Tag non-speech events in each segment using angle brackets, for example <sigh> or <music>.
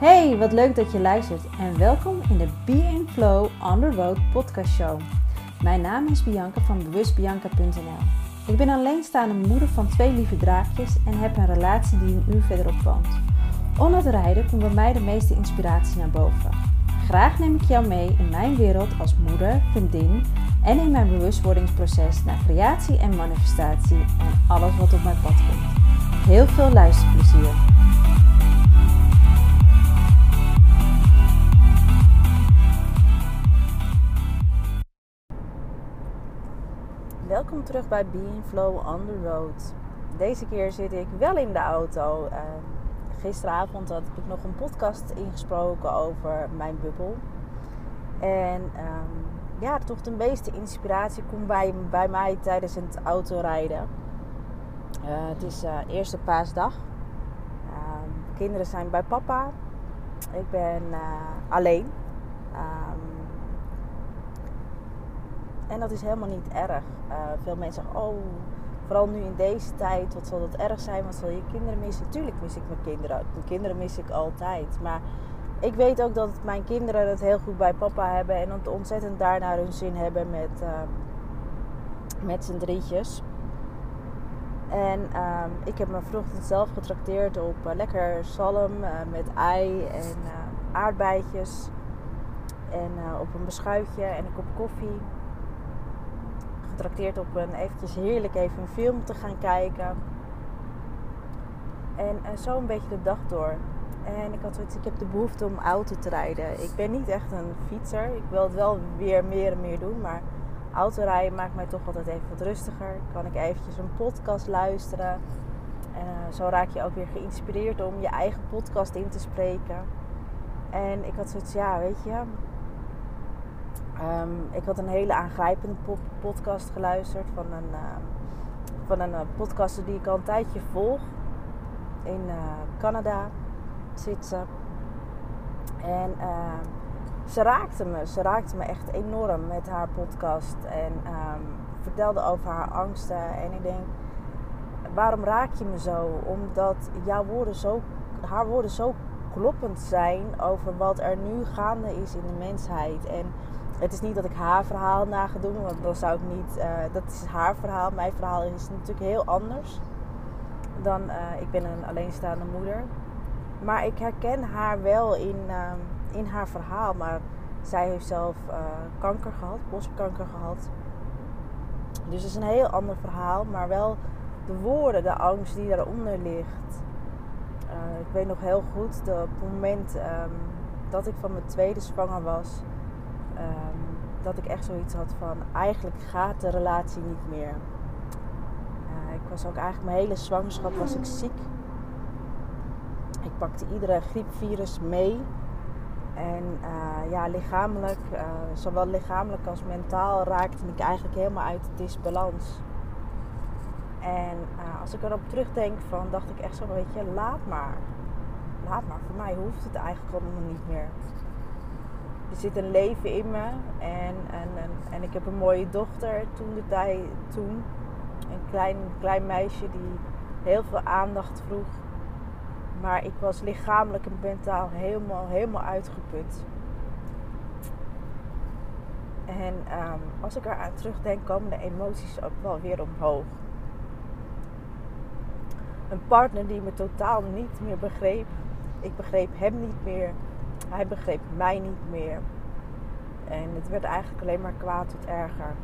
Hey, wat leuk dat je luistert en welkom in de Be Flow on the Road podcast show. Mijn naam is Bianca van bewustbianca.nl. Ik ben alleenstaande moeder van twee lieve draakjes en heb een relatie die een uur verderop woont. Onder het rijden komt bij mij de meeste inspiratie naar boven. Graag neem ik jou mee in mijn wereld als moeder, vriendin en in mijn bewustwordingsproces naar creatie en manifestatie en alles wat op mijn pad komt. Heel veel luisterplezier! Welkom terug bij Being Flow on the Road. Deze keer zit ik wel in de auto. Uh, gisteravond had ik nog een podcast ingesproken over mijn bubbel. En um, ja, toch de meeste inspiratie komt bij, bij mij tijdens het autorijden. Uh, het is uh, eerste paasdag. Uh, kinderen zijn bij papa. Ik ben uh, alleen. En dat is helemaal niet erg. Uh, veel mensen zeggen, oh, vooral nu in deze tijd, wat zal dat erg zijn? Wat zal je kinderen missen? Tuurlijk mis ik mijn kinderen. Mijn kinderen mis ik altijd. Maar ik weet ook dat mijn kinderen het heel goed bij papa hebben en het ontzettend daar naar hun zin hebben met, uh, met z'n drietjes. En uh, ik heb me vanochtend zelf getrakteerd op uh, lekker zalm met ei en aardbeidjes. En op een beschuitje en een kop koffie. Getrakteerd op een eventjes heerlijk even een film te gaan kijken. En zo een beetje de dag door. En ik had zoiets, ik heb de behoefte om auto te rijden. Ik ben niet echt een fietser. Ik wil het wel weer meer en meer doen. Maar autorijden maakt mij toch altijd even wat rustiger. Kan ik eventjes een podcast luisteren. En uh, zo raak je ook weer geïnspireerd om je eigen podcast in te spreken. En ik had zoiets, ja, weet je. Um, ik had een hele aangrijpende podcast geluisterd van een, uh, van een uh, podcaster die ik al een tijdje volg in Canada zit ze. En uh, ze raakte me. Ze raakte me echt enorm met haar podcast. En vertelde over haar angsten. En ik denk, waarom raak je me zo? Omdat jouw woorden zo, haar woorden zo kloppend zijn over wat er nu gaande is in de mensheid. En het is niet dat ik haar verhaal na ga doen, want dan zou ik niet. Uh, dat is haar verhaal. Mijn verhaal is natuurlijk heel anders dan. Uh, ik ben een alleenstaande moeder. Maar ik herken haar wel in, uh, in haar verhaal. Maar zij heeft zelf kanker gehad, borstkanker gehad. Dus het is een heel ander verhaal. Maar wel de woorden, de angst die daaronder ligt. Ik weet nog heel goed dat op het moment um, dat ik van mijn tweede zwanger was. Um, dat ik echt zoiets had van eigenlijk gaat de relatie niet meer. ik was ook eigenlijk mijn hele zwangerschap was ik ziek. Ik pakte iedere griepvirus mee. En uh, ja, lichamelijk, uh, zowel lichamelijk als mentaal, raakte ik eigenlijk helemaal uit disbalans. En als ik erop terugdenk, van, dacht ik echt zo, weet je, laat maar. Laat maar, voor mij hoeft het eigenlijk allemaal niet meer. Er zit een leven in me en, en, en, en ik heb een mooie dochter toen de tijd, toen. Een klein, klein meisje die heel veel aandacht vroeg maar ik was lichamelijk en mentaal helemaal, helemaal uitgeput. En um, als ik eraan terugdenk, komen de emoties ook wel weer omhoog. Een partner die me totaal niet meer begreep. Ik begreep hem niet meer. Hij begreep mij niet meer. En het werd eigenlijk alleen maar kwaad tot erger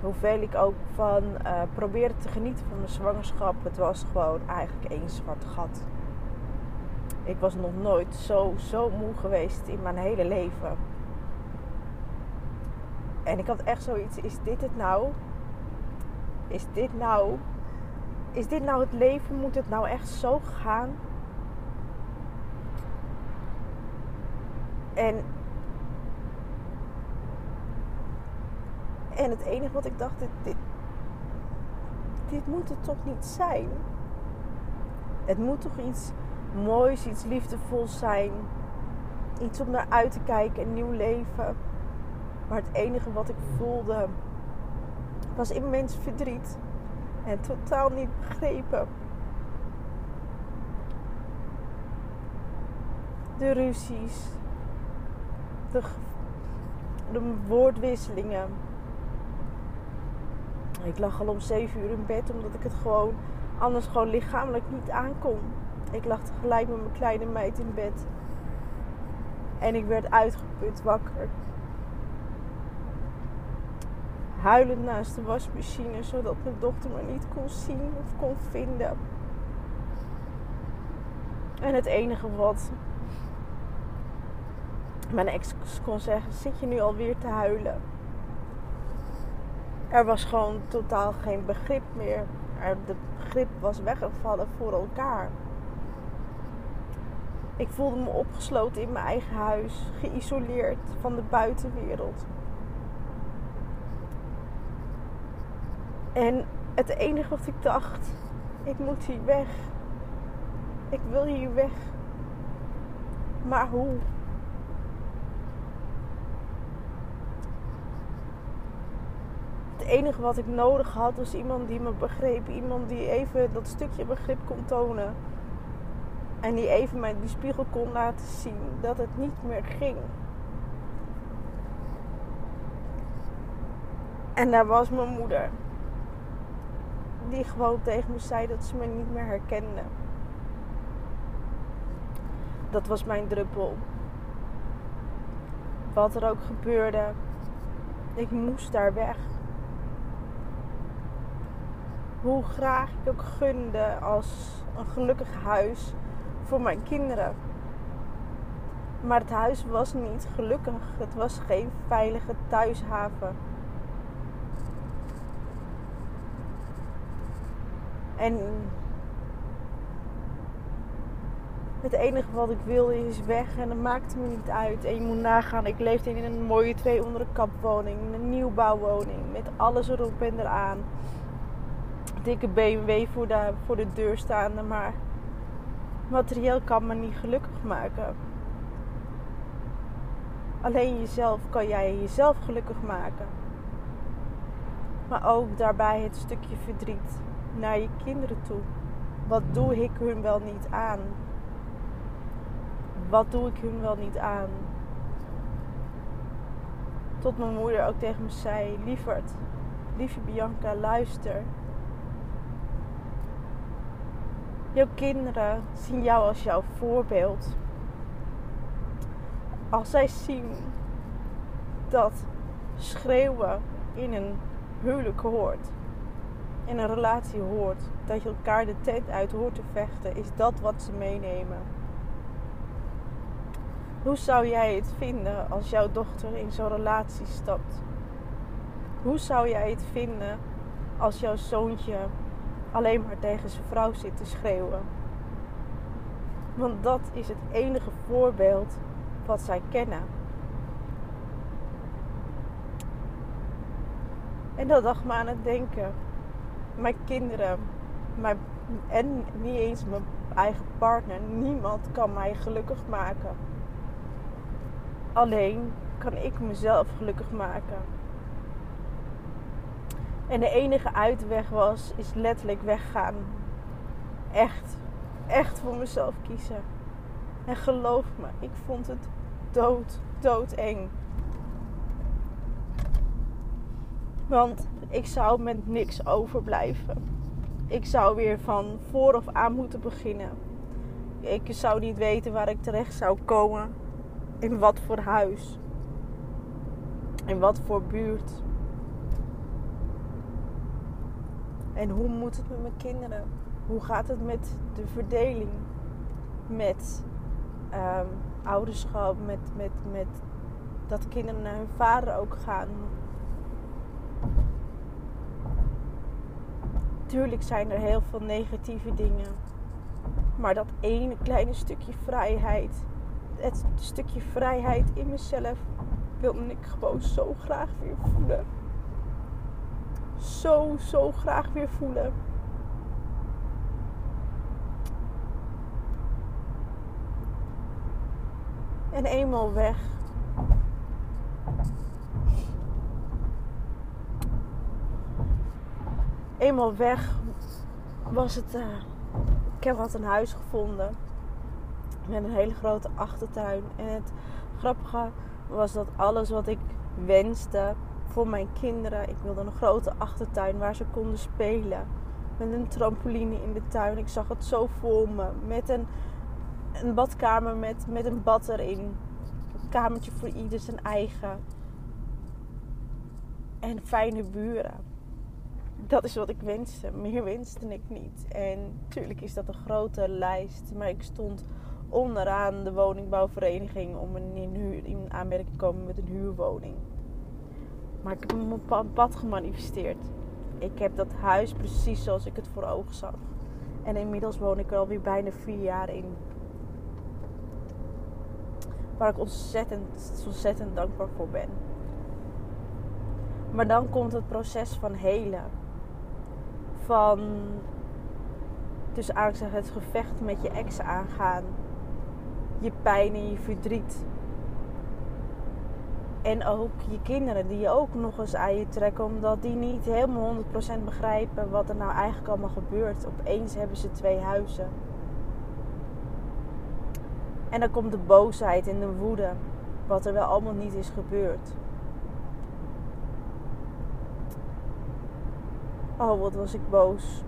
hoeveel ik ook van uh, probeerde te genieten van mijn zwangerschap, het was gewoon eigenlijk één zwart gat. Ik was nog nooit zo, zo moe geweest in mijn hele leven. En ik had echt zoiets, is dit het nou? Is dit nou? Is dit nou het leven? Moet het nou echt zo gaan? En En het enige wat ik dacht, dit, dit, moet het toch niet zijn? Het moet toch iets moois, iets liefdevols zijn. Iets om naar uit te kijken, een nieuw leven. Maar het enige wat ik voelde was immens verdriet. En totaal niet begrepen. De ruzies. De, woordwisselingen. Ik lag al om 7 uur in bed omdat ik het gewoon anders gewoon lichamelijk niet aankon. Ik lag tegelijk met mijn kleine meid in bed. En ik werd uitgeput wakker. Huilend naast de wasmachine, zodat mijn dochter me niet kon zien of kon vinden. En het enige wat mijn ex kon zeggen: Zit je nu alweer te huilen? Er was gewoon totaal geen begrip meer. Er, de begrip was weggevallen voor elkaar. Ik voelde me opgesloten in mijn eigen huis, geïsoleerd van de buitenwereld. En het enige wat ik dacht, ik moet hier weg. Ik wil hier weg. Maar hoe? Enige wat ik nodig had was iemand die me begreep. Iemand die even dat stukje begrip kon tonen. En die even mij die spiegel kon laten zien dat het niet meer ging. En daar was mijn moeder. Die gewoon tegen me zei dat ze me niet meer herkende. Dat was mijn druppel. Wat er ook gebeurde, ik moest daar weg. Hoe graag ik ook gunde als een gelukkig huis voor mijn kinderen. Maar het huis was niet gelukkig. Het was geen veilige thuishaven. En het enige wat ik wilde is weg en dat maakte me niet uit. En je moet nagaan, ik leefde in een mooie twee onder woning. Een nieuwbouwwoning met alles erop en eraan. Dikke BMW voor de, voor de deur staande, maar materieel kan me niet gelukkig maken. Alleen jezelf kan jij jezelf gelukkig maken. Maar ook daarbij het stukje verdriet naar je kinderen toe. Wat doe ik hun wel niet aan? Wat doe ik hun wel niet aan? Tot mijn moeder ook tegen me zei: Lieverd, lieve Bianca, luister. Jouw kinderen zien jou als jouw voorbeeld. Als zij zien dat schreeuwen in een huwelijk hoort, in een relatie hoort, dat je elkaar de tent uit hoort te vechten, is dat wat ze meenemen. Hoe zou jij het vinden als jouw dochter in zo'n relatie stapt? Hoe zou jij het vinden als jouw zoontje alleen maar tegen zijn vrouw zit te schreeuwen? Want dat is het enige voorbeeld wat zij kennen. En dat dacht me aan het denken. Mijn kinderen, mijn, en niet eens mijn eigen partner, niemand kan mij gelukkig maken. Alleen kan ik mezelf gelukkig maken. En de enige uitweg was, is letterlijk weggaan. Echt, echt voor mezelf kiezen. En geloof me, ik vond het dood, dood eng. Want ik zou met niks overblijven. Ik zou weer van vooraf aan moeten beginnen. Ik zou niet weten waar ik terecht zou komen. In wat voor huis. In wat voor buurt. En hoe moet het met mijn kinderen? Hoe gaat het met de verdeling? Met um, ouderschap, met, met, met dat kinderen naar hun vader ook gaan. Tuurlijk zijn er heel veel negatieve dingen. Maar dat ene kleine stukje vrijheid, het stukje vrijheid in mezelf, wil ik gewoon zo graag weer voelen. Zo, zo graag weer voelen. En eenmaal weg. Eenmaal weg was het. Uh, ik heb wat een huis gevonden. met een hele grote achtertuin. En het grappige was dat alles wat ik wenste voor mijn kinderen. Ik wilde een grote achtertuin waar ze konden spelen. Met een trampoline in de tuin. Ik zag het zo voor me. Met een, een badkamer met, met een bad erin. Een kamertje voor ieder zijn eigen. En fijne buren. Dat is wat ik wenste. Meer wenste ik niet. En natuurlijk is dat een grote lijst. Maar ik stond onderaan de woningbouwvereniging om in, huur, in aanmerking te komen met een huurwoning. Maar ik heb mijn pad gemanifesteerd. Ik heb dat huis precies zoals ik het voor ogen zag. En inmiddels woon ik er alweer bijna vier jaar in. Waar ik ontzettend, ontzettend dankbaar voor ben. Maar dan komt het proces van helen. Van dus eigenlijk het gevecht met je ex aangaan. Je pijn en je verdriet. En ook je kinderen die je ook nog eens aan je trekken. Omdat die niet helemaal 100% begrijpen wat er nou eigenlijk allemaal gebeurt. Opeens hebben ze twee huizen. En dan komt de boosheid en de woede. Wat er wel allemaal niet is gebeurd. Oh, wat was ik boos.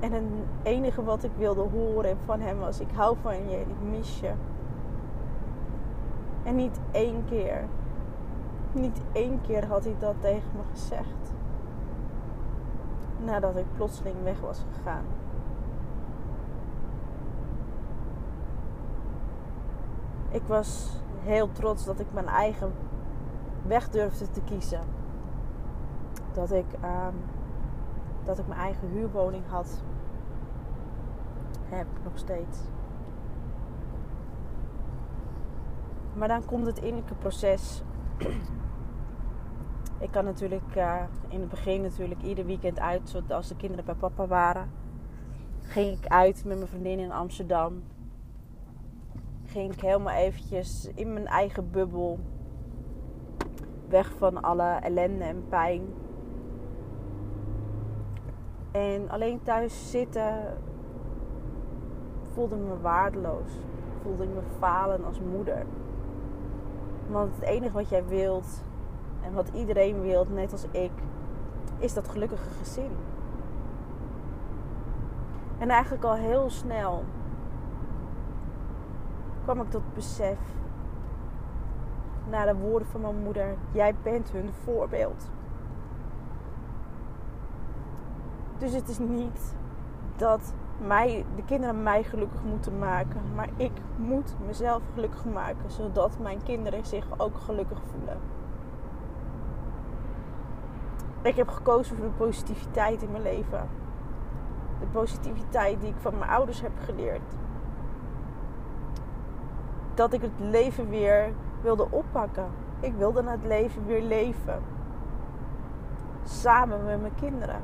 En het enige wat ik wilde horen van hem was: Ik hou van je, ik mis je. En niet één keer. Niet één keer had hij dat tegen me gezegd. Nadat ik plotseling weg was gegaan. Ik was heel trots dat ik mijn eigen weg durfde te kiezen. Dat ik, um, dat ik mijn eigen huurwoning had. Heb nog steeds. Maar dan komt het innerlijke proces. <clears throat> ik kan natuurlijk uh, in het begin natuurlijk ieder weekend uit, zoals als de kinderen bij papa waren. Ging ik uit met mijn vriendin in Amsterdam. Ging ik helemaal eventjes in mijn eigen bubbel. Weg van alle ellende en pijn. En alleen thuis zitten voelde ik me waardeloos. Voelde ik me falen als moeder. Want het enige wat jij wilt en wat iedereen wilt, net als ik, is dat gelukkige gezin. En eigenlijk al heel snel kwam ik tot besef na de woorden van mijn moeder: jij bent hun voorbeeld. Dus het is niet dat mij, de kinderen mij gelukkig moeten maken. Maar ik moet mezelf gelukkig maken, zodat mijn kinderen zich ook gelukkig voelen. Ik heb gekozen voor de positiviteit in mijn leven. De positiviteit die ik van mijn ouders heb geleerd. Dat ik het leven weer wilde oppakken. Ik wilde het leven weer leven. Samen met mijn kinderen.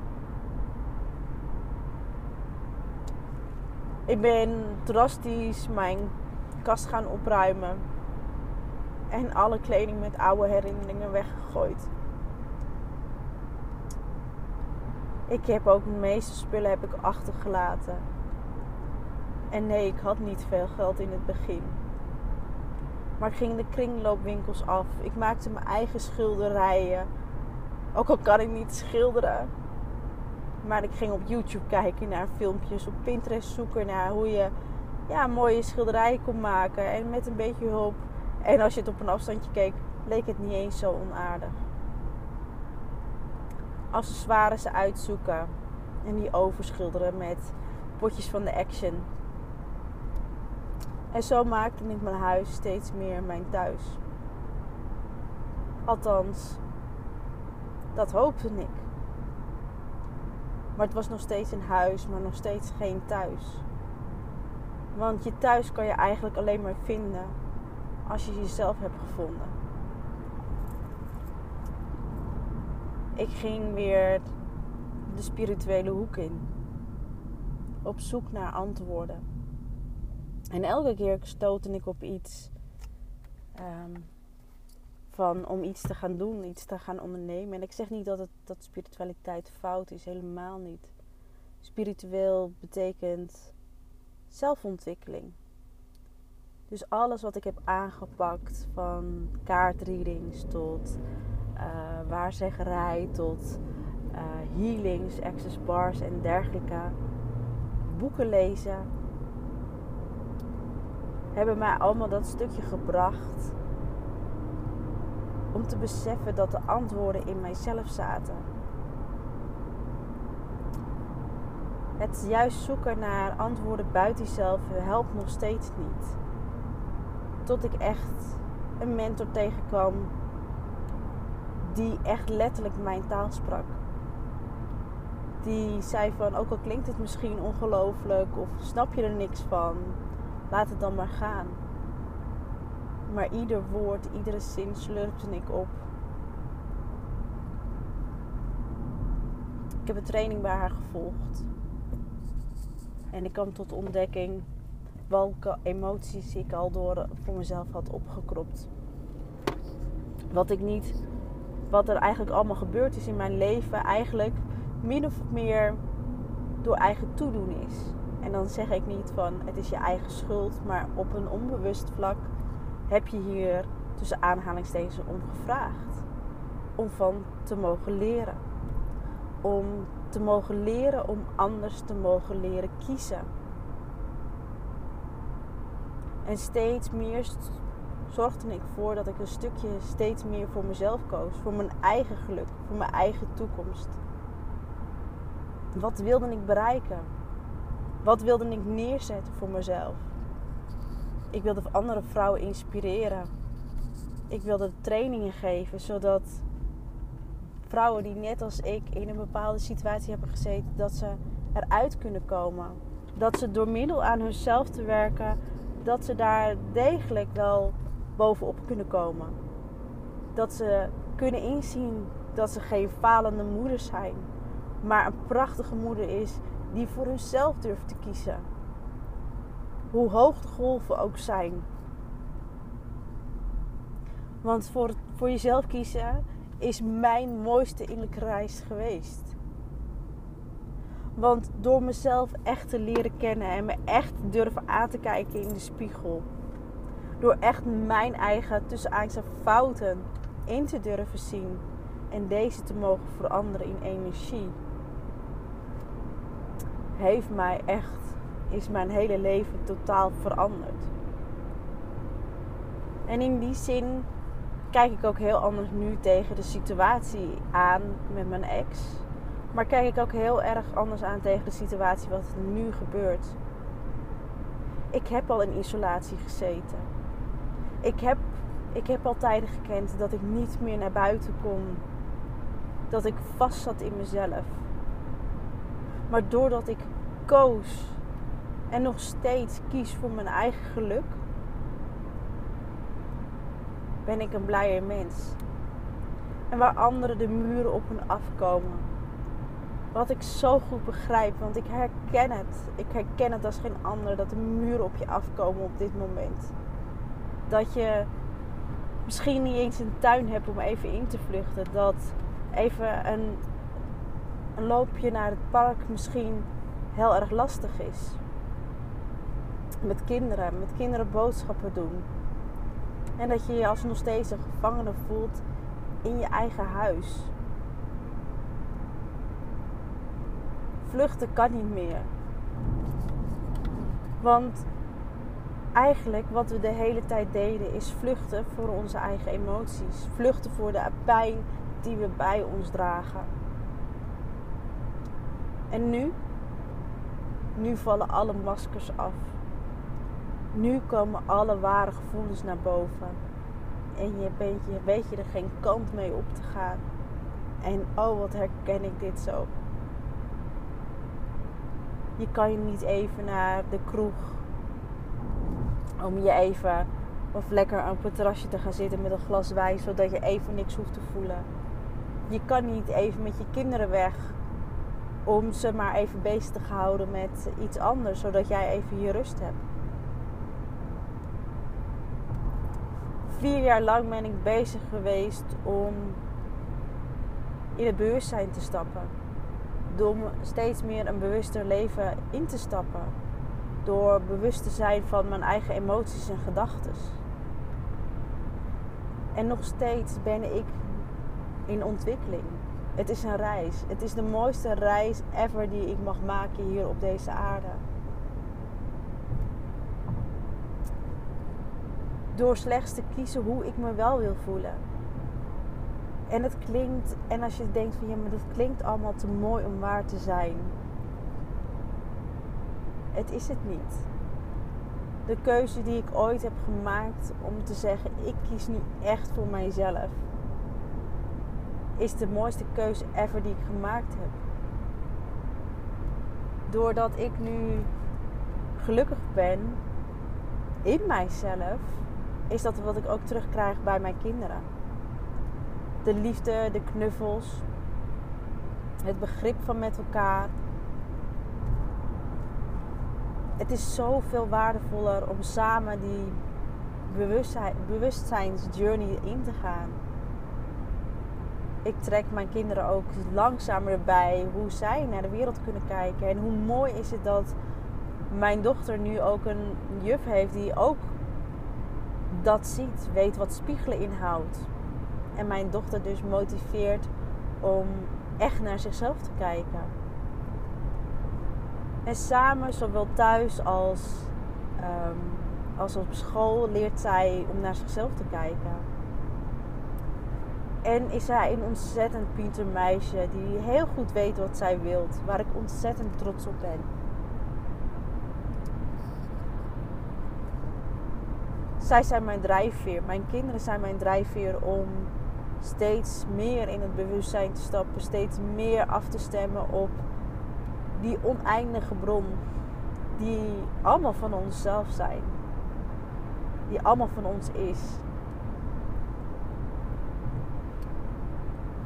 Ik ben drastisch mijn kast gaan opruimen. En alle kleding met oude herinneringen weggegooid. Ik heb ook de meeste spullen heb ik achtergelaten. En nee, ik had niet veel geld in het begin. Maar ik ging de kringloopwinkels af. Ik maakte mijn eigen schilderijen. Ook al kan ik niet schilderen. Maar ik ging op YouTube kijken naar filmpjes, op Pinterest zoeken naar hoe je ja, mooie schilderijen kon maken. En met een beetje hulp. En als je het op een afstandje keek, leek het niet eens zo onaardig. Accessoires uitzoeken. En die overschilderen met potjes van de Action. En zo maakte ik mijn huis steeds meer mijn thuis. Althans, dat hoopte ik. Maar het was nog steeds een huis, maar nog steeds geen thuis. Want je thuis kan je eigenlijk alleen maar vinden als je jezelf hebt gevonden. Ik ging weer de spirituele hoek in. Op zoek naar antwoorden. En elke keer stootte ik op iets. Ehm, van om iets te gaan doen, iets te gaan ondernemen. En ik zeg niet dat, het, dat spiritualiteit fout is, helemaal niet. Spiritueel betekent zelfontwikkeling. Dus alles wat ik heb aangepakt, van kaartreadings tot uh, waarzeggerij, tot uh, healings, access bars en dergelijke, boeken lezen, hebben mij allemaal dat stukje gebracht om te beseffen dat de antwoorden in mijzelf zaten. Het juist zoeken naar antwoorden buiten jezelf helpt nog steeds niet. Tot ik echt een mentor tegenkwam die echt letterlijk mijn taal sprak. Die zei van, ook al klinkt het misschien ongelooflijk of snap je er niks van, laat het dan maar gaan. Maar ieder woord, iedere zin slurpte ik op. Ik heb een training bij haar gevolgd. En ik kwam tot ontdekking welke emoties ik al door voor mezelf had opgekropt. Wat ik niet, wat er eigenlijk allemaal gebeurd is in mijn leven, eigenlijk min of meer door eigen toedoen is. En dan zeg ik niet van het is je eigen schuld, maar op een onbewust vlak heb je hier tussen aanhalingstekens om gevraagd. Om van te mogen leren. Om te mogen leren om anders te mogen leren kiezen. En steeds meer zorgde ik voor dat ik een stukje steeds meer voor mezelf koos. Voor mijn eigen geluk, voor mijn eigen toekomst. Wat wilde ik bereiken? Wat wilde ik neerzetten voor mezelf? Ik wilde andere vrouwen inspireren. Ik wilde trainingen geven zodat vrouwen die net als ik in een bepaalde situatie hebben gezeten, dat ze eruit kunnen komen. Dat ze door middel aan hunzelf te werken, dat ze daar degelijk wel bovenop kunnen komen. Dat ze kunnen inzien dat ze geen falende moeder zijn, maar een prachtige moeder is die voor hunzelf durft te kiezen. Hoe hoog de golven ook zijn. Want voor, voor jezelf kiezen is mijn mooiste innerlijke reis geweest. Want door mezelf echt te leren kennen en me echt durven aan te kijken in de spiegel. Door echt mijn eigen tussen fouten in te durven zien. En deze te mogen veranderen in energie. Heeft mij echt, is mijn hele leven totaal veranderd. En in die zin kijk ik ook heel anders nu tegen de situatie aan met mijn ex. Maar kijk ik ook heel erg anders aan tegen de situatie wat nu gebeurt. Ik heb al in isolatie gezeten. Ik heb, ik heb al tijden gekend dat ik niet meer naar buiten kon. Dat ik vast zat in mezelf. Maar doordat ik koos en nog steeds kies voor mijn eigen geluk, ben ik een blijer mens. En waar anderen de muren op hun afkomen. Wat ik zo goed begrijp, want ik herken het. Ik herken het als geen ander dat de muren op je afkomen op dit moment. Dat je misschien niet eens een tuin hebt om even in te vluchten. Dat even een, een loopje naar het park misschien heel erg lastig is. Met kinderen, met kinderen boodschappen doen en dat je je als nog steeds een gevangene voelt in je eigen huis. Vluchten kan niet meer. Want eigenlijk wat we de hele tijd deden is vluchten voor onze eigen emoties. Vluchten voor de pijn die we bij ons dragen. En nu? Nu vallen alle maskers af. Nu komen alle ware gevoelens naar boven. En je, bent, je weet je er geen kant mee op te gaan. En oh, wat herken ik dit zo. Je kan je niet even naar de kroeg om je even of lekker op het terrasje te gaan zitten met een glas wijn, zodat je even niks hoeft te voelen. Je kan niet even met je kinderen weg om ze maar even bezig te houden met iets anders, zodat jij even je rust hebt. Vier jaar lang ben ik bezig geweest om in het bewustzijn te stappen. Door steeds meer een bewuster leven in te stappen. Door bewust te zijn van mijn eigen emoties en gedachten. En nog steeds ben ik in ontwikkeling. Het is een reis. Het is de mooiste reis ever die ik mag maken hier op deze aarde. Door slechts te kiezen hoe ik me wel wil voelen. En het klinkt, en als je denkt van ja, maar dat klinkt allemaal te mooi om waar te zijn. Het is het niet. De keuze die ik ooit heb gemaakt om te zeggen, ik kies nu echt voor mijzelf, is de mooiste keuze ever die ik gemaakt heb. Doordat ik nu gelukkig ben in mijzelf, is dat wat ik ook terugkrijg bij mijn kinderen de liefde, de knuffels, het begrip van met elkaar. Het is zoveel waardevoller om samen die bewustzijn, bewustzijnsjourney in te gaan. Ik trek mijn kinderen ook langzamer erbij hoe zij naar de wereld kunnen kijken. En hoe mooi is het dat mijn dochter nu ook een juf heeft die ook dat ziet, weet wat spiegelen inhoudt en mijn dochter dus motiveert om echt naar zichzelf te kijken. En samen, zowel thuis als, um, als op school, leert zij om naar zichzelf te kijken. En is zij een ontzettend Pieter meisje die heel goed weet wat zij wilt, waar ik ontzettend trots op ben. Zij zijn mijn drijfveer. Mijn kinderen zijn mijn drijfveer om steeds meer in het bewustzijn te stappen, steeds meer af te stemmen op die oneindige bron, die allemaal van onszelf zijn, die allemaal van ons is.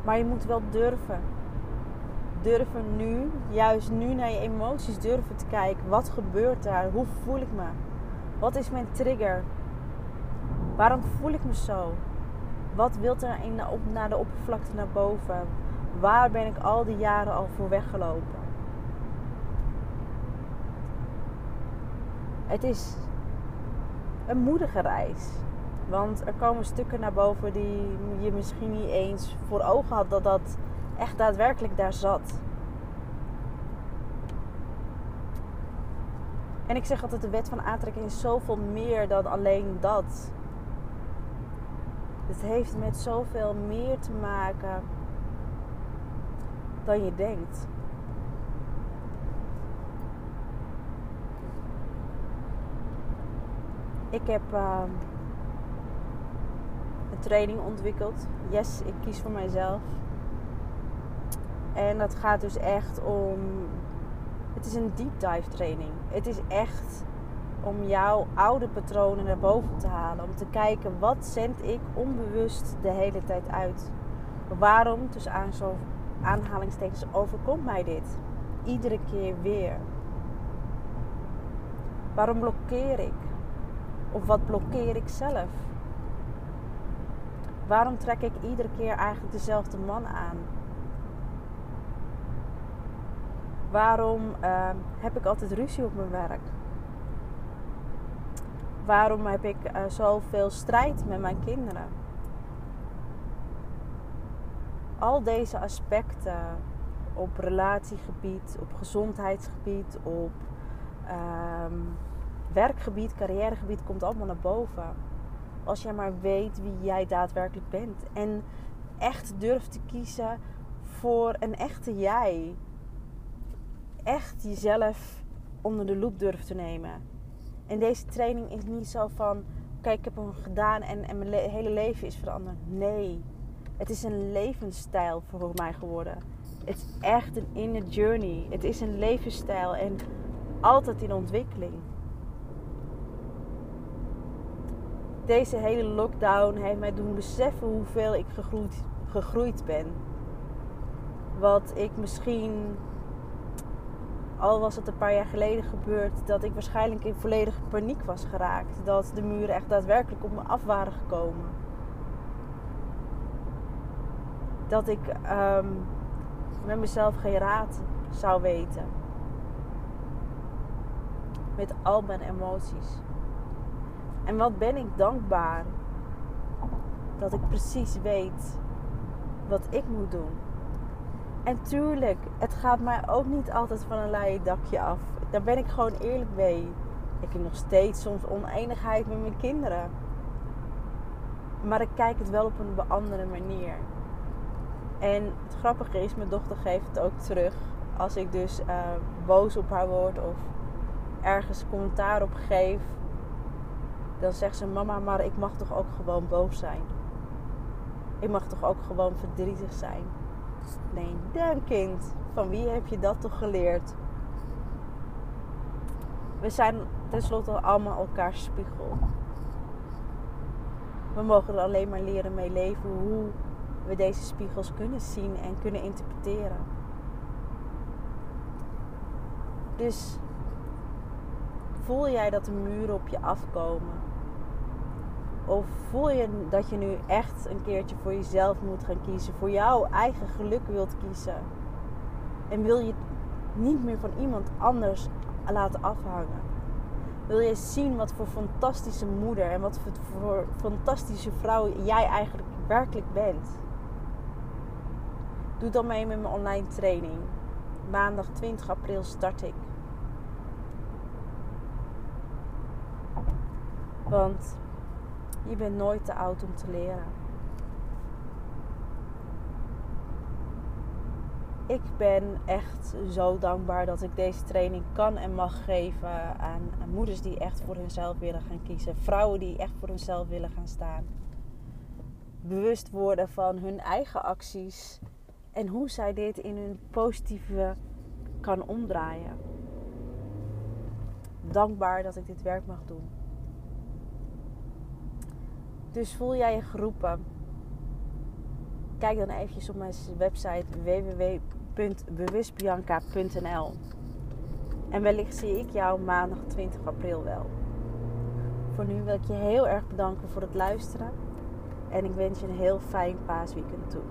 Maar je moet wel durven. Durven nu, juist nu naar je emoties durven te kijken. Wat gebeurt daar? Hoe voel ik me? Wat is mijn trigger? Waarom voel ik me zo? Wat wilt er in, op, naar de oppervlakte naar boven? Waar ben ik al die jaren al voor weggelopen? Het is een moedige reis. Want er komen stukken naar boven die je misschien niet eens voor ogen had dat dat echt daadwerkelijk daar zat. En ik zeg altijd, de wet van aantrekking is zoveel meer dan alleen dat. Het heeft met zoveel meer te maken dan je denkt. Ik heb uh, een training ontwikkeld. Yes, ik kies voor mijzelf. En dat gaat dus echt om. Het is een deep dive training. Het is echt om jouw oude patronen naar boven te halen. Om te kijken wat zend ik onbewust de hele tijd uit. Waarom, tussen aanhalingstekens, overkomt mij dit? Iedere keer weer. Waarom blokkeer ik? Of wat blokkeer ik zelf? Waarom trek ik iedere keer eigenlijk dezelfde man aan? Waarom uh, heb ik altijd ruzie op mijn werk? Waarom heb ik uh, zoveel strijd met mijn kinderen? Al deze aspecten op relatiegebied, op gezondheidsgebied, op ehm, werkgebied, carrièregebied komt allemaal naar boven. Als jij maar weet wie jij daadwerkelijk bent. En echt durft te kiezen voor een echte jij. Echt jezelf onder de loep durft te nemen en deze training is niet zo van: kijk, ik heb hem gedaan en, en mijn hele leven is veranderd. Nee, het is een levensstijl voor mij geworden. Het is echt een inner journey. Het is een levensstijl en altijd in ontwikkeling. Deze hele lockdown heeft mij doen beseffen hoeveel ik gegroeid, gegroeid ben. Wat ik misschien al was het een paar jaar geleden gebeurd dat ik waarschijnlijk in volledige paniek was geraakt. Dat de muren echt daadwerkelijk op me af waren gekomen. Dat ik um, met mezelf geen raad zou weten. met al mijn emoties. En wat ben ik dankbaar dat ik precies weet wat ik moet doen. En tuurlijk, het gaat mij ook niet altijd van een leien dakje af. Daar ben ik gewoon eerlijk mee. Ik heb nog steeds soms oneenigheid met mijn kinderen. Maar ik kijk het wel op een andere manier. En het grappige is, mijn dochter geeft het ook terug. Als ik dus uh, boos op haar word of ergens commentaar op geef. Dan zegt ze, mama, maar ik mag toch ook gewoon boos zijn. Ik mag toch ook gewoon verdrietig zijn. Nee, dan kind, van wie heb je dat toch geleerd? We zijn tenslotte allemaal elkaars spiegel. We mogen er alleen maar leren mee leven hoe we deze spiegels kunnen zien en kunnen interpreteren. Dus voel jij dat de muren op je afkomen? Of voel je dat je nu echt een keertje voor jezelf moet gaan kiezen, voor jouw eigen geluk wilt kiezen? En wil je niet meer van iemand anders laten afhangen? Wil je zien wat voor fantastische moeder en wat voor fantastische vrouw jij eigenlijk werkelijk bent? Doe dan mee met mijn online training. Maandag 20 april start ik. Want je bent nooit te oud om te leren. Ik ben echt zo dankbaar dat ik deze training kan en mag geven aan, moeders die echt voor hunzelf willen gaan kiezen. Vrouwen die echt voor hunzelf willen gaan staan. Bewust worden van hun eigen acties en hoe zij dit in hun positieve kan omdraaien. Dankbaar dat ik dit werk mag doen. Dus voel jij je geroepen? Kijk dan eventjes op mijn website www.bewustbianca.nl En wellicht zie ik jou maandag 20 april wel. Voor nu wil ik je heel erg bedanken voor het luisteren. En ik wens je een heel fijn paasweekend toe.